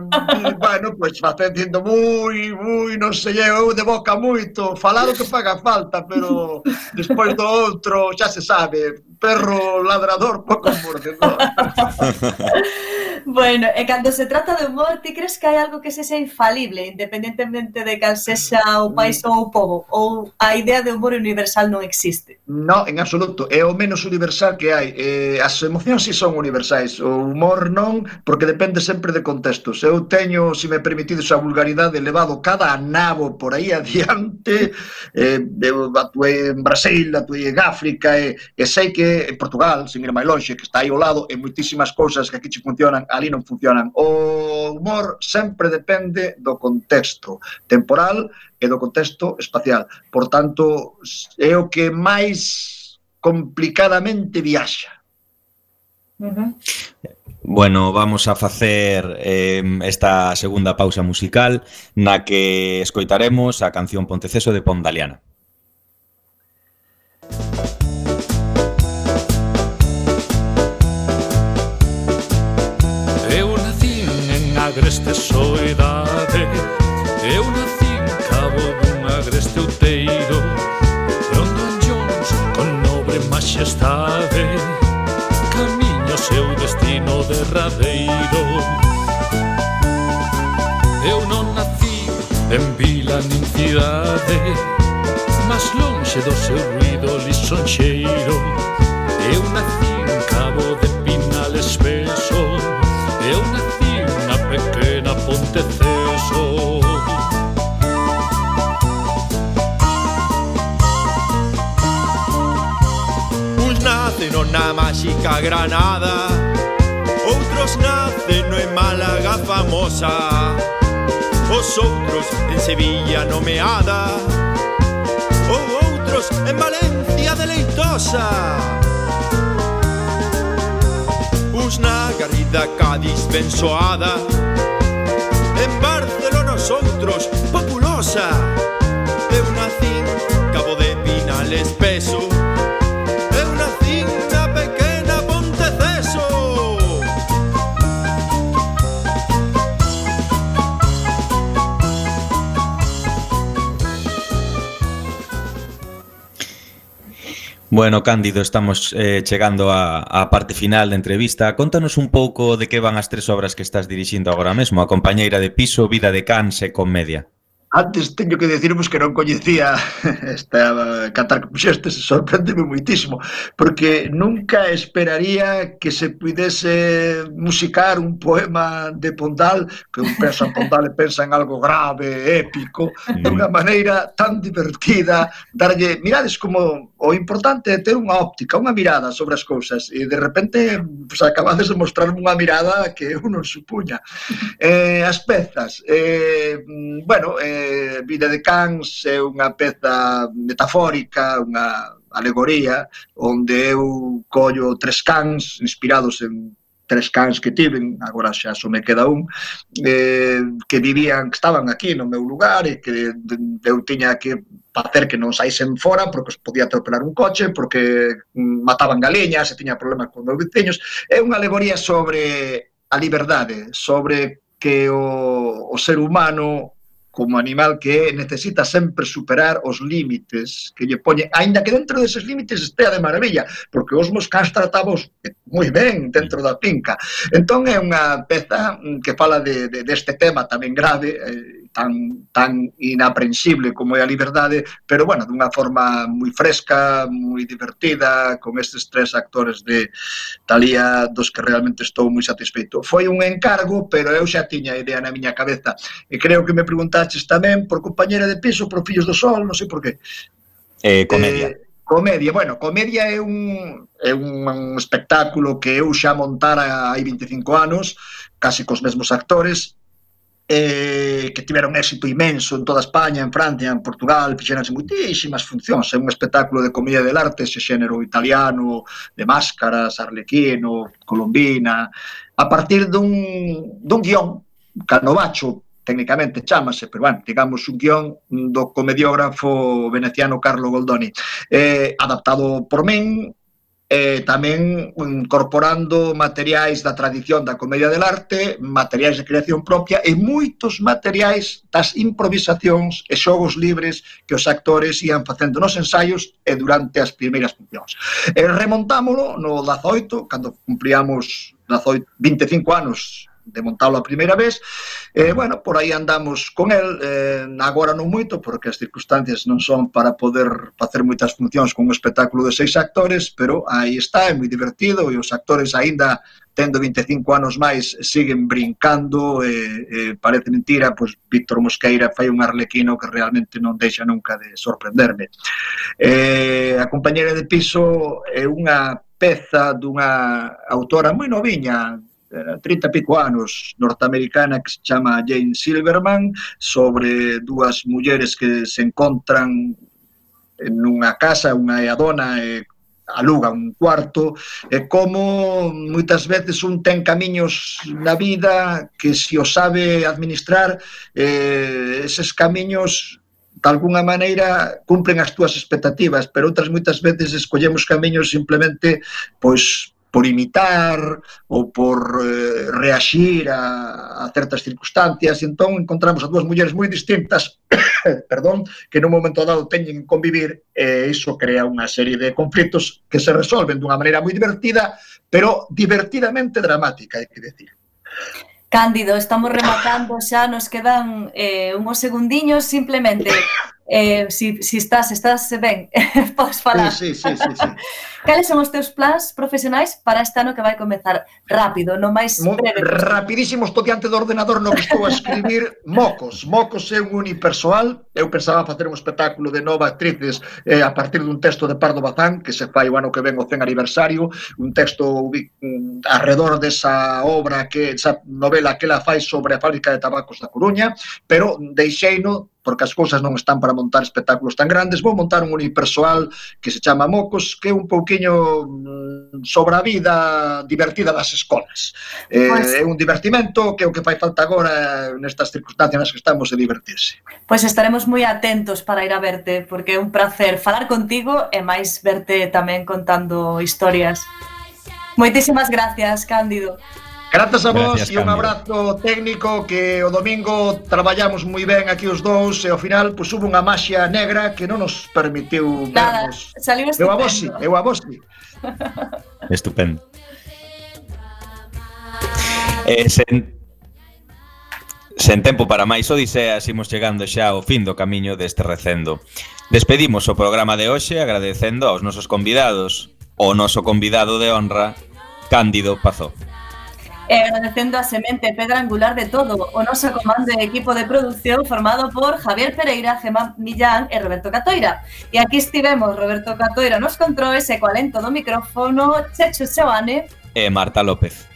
bueno, pois pues, facendo moi, moi, non sei, eu de boca moito, falado que paga falta, pero despois do outro, xa se sabe, perro ladrador pouco mordedor. bueno, e cando se trata de humor, ti crees que hai algo que sexa infalible, independentemente de cal sexa o país ou o povo? Ou a idea de humor universal non existe? No, en absoluto. É o menos universal que hai. Eh, as emocións si sí son universais. O humor non, porque depende sempre de contextos. Eu teño, se me permitides a vulgaridade, levado cada nabo por aí adiante. Eh, eu atuei en Brasil, atuei en África, e, e sei que en Portugal, sin ir máis longe, que está aí ao lado, e moitísimas cousas que aquí che funcionan ali non funcionan. O humor sempre depende do contexto temporal e do contexto espacial. Por tanto, é o que máis complicadamente viaxa. Uh -huh. Bueno, vamos a facer eh, esta segunda pausa musical na que escoitaremos a canción Ponteceso de Pondaliana. Música agreste soidade Eu nací en cabo dun agreste outeiro Brondon Jones con nobre majestade Camiño seu destino derradeiro. Eu non nací en vila nin cidade Mas longe do seu ruido lisonxeiro. máxica Granada. Outros nacen no en Málaga famosa. Os outros en Sevilla nomeada. Ou outros en Valencia deleitosa. Uns na Garrida Cádiz bensoada. En Barcelona os outros populosa. Eu nacín cabo de Pinal espeso Bueno, Cándido, estamos eh, chegando á, á parte final da entrevista. Contanos un pouco de que van as tres obras que estás dirixindo agora mesmo, a compañeira de piso, vida de cans e comedia. Antes teño que decirvos que non coñecía esta cantar que puxestes, sorprendeme moitísimo, porque nunca esperaría que se pudese musicar un poema de Pondal, que un pensa en Pondal e pensa en algo grave, épico, de unha maneira tan divertida, darlle, mirades como o importante é ter unha óptica, unha mirada sobre as cousas, e de repente pues, acabades de mostrarme unha mirada que eu non supuña. Eh, as pezas, eh, bueno, eh, Vida de Cans é unha peza metafórica, unha alegoría, onde eu collo tres cans inspirados en tres cans que tiven, agora xa só me queda un, eh, que vivían, que estaban aquí no meu lugar e que eu tiña que facer que non saísen fora porque os podía atropelar un coche, porque mm, mataban galiñas e tiña problemas con meus veciños. É unha alegoría sobre a liberdade, sobre que o, o ser humano como animal que é, necesita sempre superar os límites que lle poñe, aínda que dentro deses límites estea de maravilla, porque os moscas tratamos moi ben dentro da finca. Entón é unha peza que fala de, de, deste tema tamén grave, eh, tan, tan inaprensible como é a liberdade, pero, bueno, dunha forma moi fresca, moi divertida, con estes tres actores de Talía, dos que realmente estou moi satisfeito. Foi un encargo, pero eu xa tiña idea na miña cabeza. E creo que me preguntaches tamén por compañera de piso, por Fillos do Sol, non sei por qué. Eh, comedia. Eh, comedia, bueno, comedia é un, é un espectáculo que eu xa montara hai 25 anos, casi cos mesmos actores, eh, que tiveron éxito imenso en toda España, en Francia, en Portugal, fixeranse moitísimas funcións, é un espectáculo de comedia del arte, ese xénero italiano, de máscaras, arlequino, colombina, a partir dun, dun guión, canovacho, técnicamente chamase, pero bueno, digamos un guión do comediógrafo veneciano Carlo Goldoni, eh, adaptado por min, eh, tamén incorporando materiais da tradición da comedia del arte, materiais de creación propia e moitos materiais das improvisacións e xogos libres que os actores ian facendo nos ensaios e durante as primeiras funcións. E remontámolo no 18, cando cumplíamos 18, 25 anos de montalo a primeira vez. Eh, bueno, por aí andamos con el, eh, agora non moito, porque as circunstancias non son para poder facer moitas funcións con un espectáculo de seis actores, pero aí está, é moi divertido, e os actores aínda tendo 25 anos máis siguen brincando, e, e parece mentira, pois Víctor Mosqueira fai un arlequino que realmente non deixa nunca de sorprenderme. Eh, a compañera de piso é unha peza dunha autora moi noviña, Eh, 30 e pico anos norteamericana que se chama Jane Silverman sobre dúas mulleres que se encontran nunha casa, unha é a dona e aluga un cuarto e como moitas veces un ten camiños na vida que se o sabe administrar eh, eses camiños de alguna maneira cumpren as túas expectativas, pero outras moitas veces escollemos camiños simplemente pois por imitar ou por eh, reaxir a, a certas circunstancias. Entón, encontramos a dúas mulleres moi distintas perdón, que nun momento dado teñen que convivir e iso crea unha serie de conflitos que se resolven dunha maneira moi divertida, pero divertidamente dramática, hai que decir. Cándido, estamos rematando xa, nos quedan eh, unhos segundiños simplemente eh, si, si estás, estás ben, podes falar. Sí, sí, sí, sí, sí. Cales son os teus plans profesionais para este ano que vai comezar rápido, no máis breve. Rapidísimo, estou diante do ordenador no que estou a escribir Mocos. Mocos é un unipersoal. Eu pensaba facer un espectáculo de nova actrices eh, a partir dun texto de Pardo Bazán, que se fai o ano que ven o 100 aniversario, un texto mm, alrededor desa obra que esa novela que la fai sobre a fábrica de tabacos da Coruña, pero deixeino porque as cousas non están para montar espectáculos tan grandes, vou montar un unipersoal que se chama Mocos, que é un pouquiño mm, sobre a vida divertida das escolas. Eh, pois. é un divertimento que é o que fai falta agora eh, nestas circunstancias nas que estamos de divertirse. Pois pues estaremos moi atentos para ir a verte, porque é un placer falar contigo e máis verte tamén contando historias. Moitísimas gracias, Cándido. Grazas a vos Gracias, e un abrazo técnico que o domingo traballamos moi ben aquí os dous e ao final pois pues, hubo unha maxia negra que non nos permitiu Nada, vernos. Saliu eu a vos, eu a vos. Estupendo. Eh, sen, sen tempo para máis odiseas imos chegando xa ao fin do camiño deste recendo. Despedimos o programa de hoxe agradecendo aos nosos convidados, o noso convidado de honra, Cándido Pazó. Eh, e agradecendo a semente pedra angular de todo, o noso comando e equipo de producción formado por Javier Pereira, Gemma Millán e Roberto Catoira. E aquí estivemos Roberto Catoira nos controles e co alento do micrófono Checho Seoane e Marta López.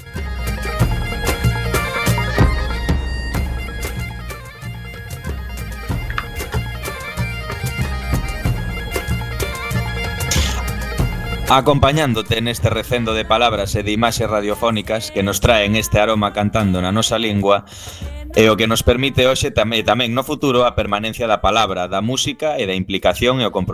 Acompañándote neste recendo de palabras e de imaxes radiofónicas que nos traen este aroma cantando na nosa lingua e o que nos permite hoxe tamén, tamén no futuro a permanencia da palabra, da música e da implicación e o compromiso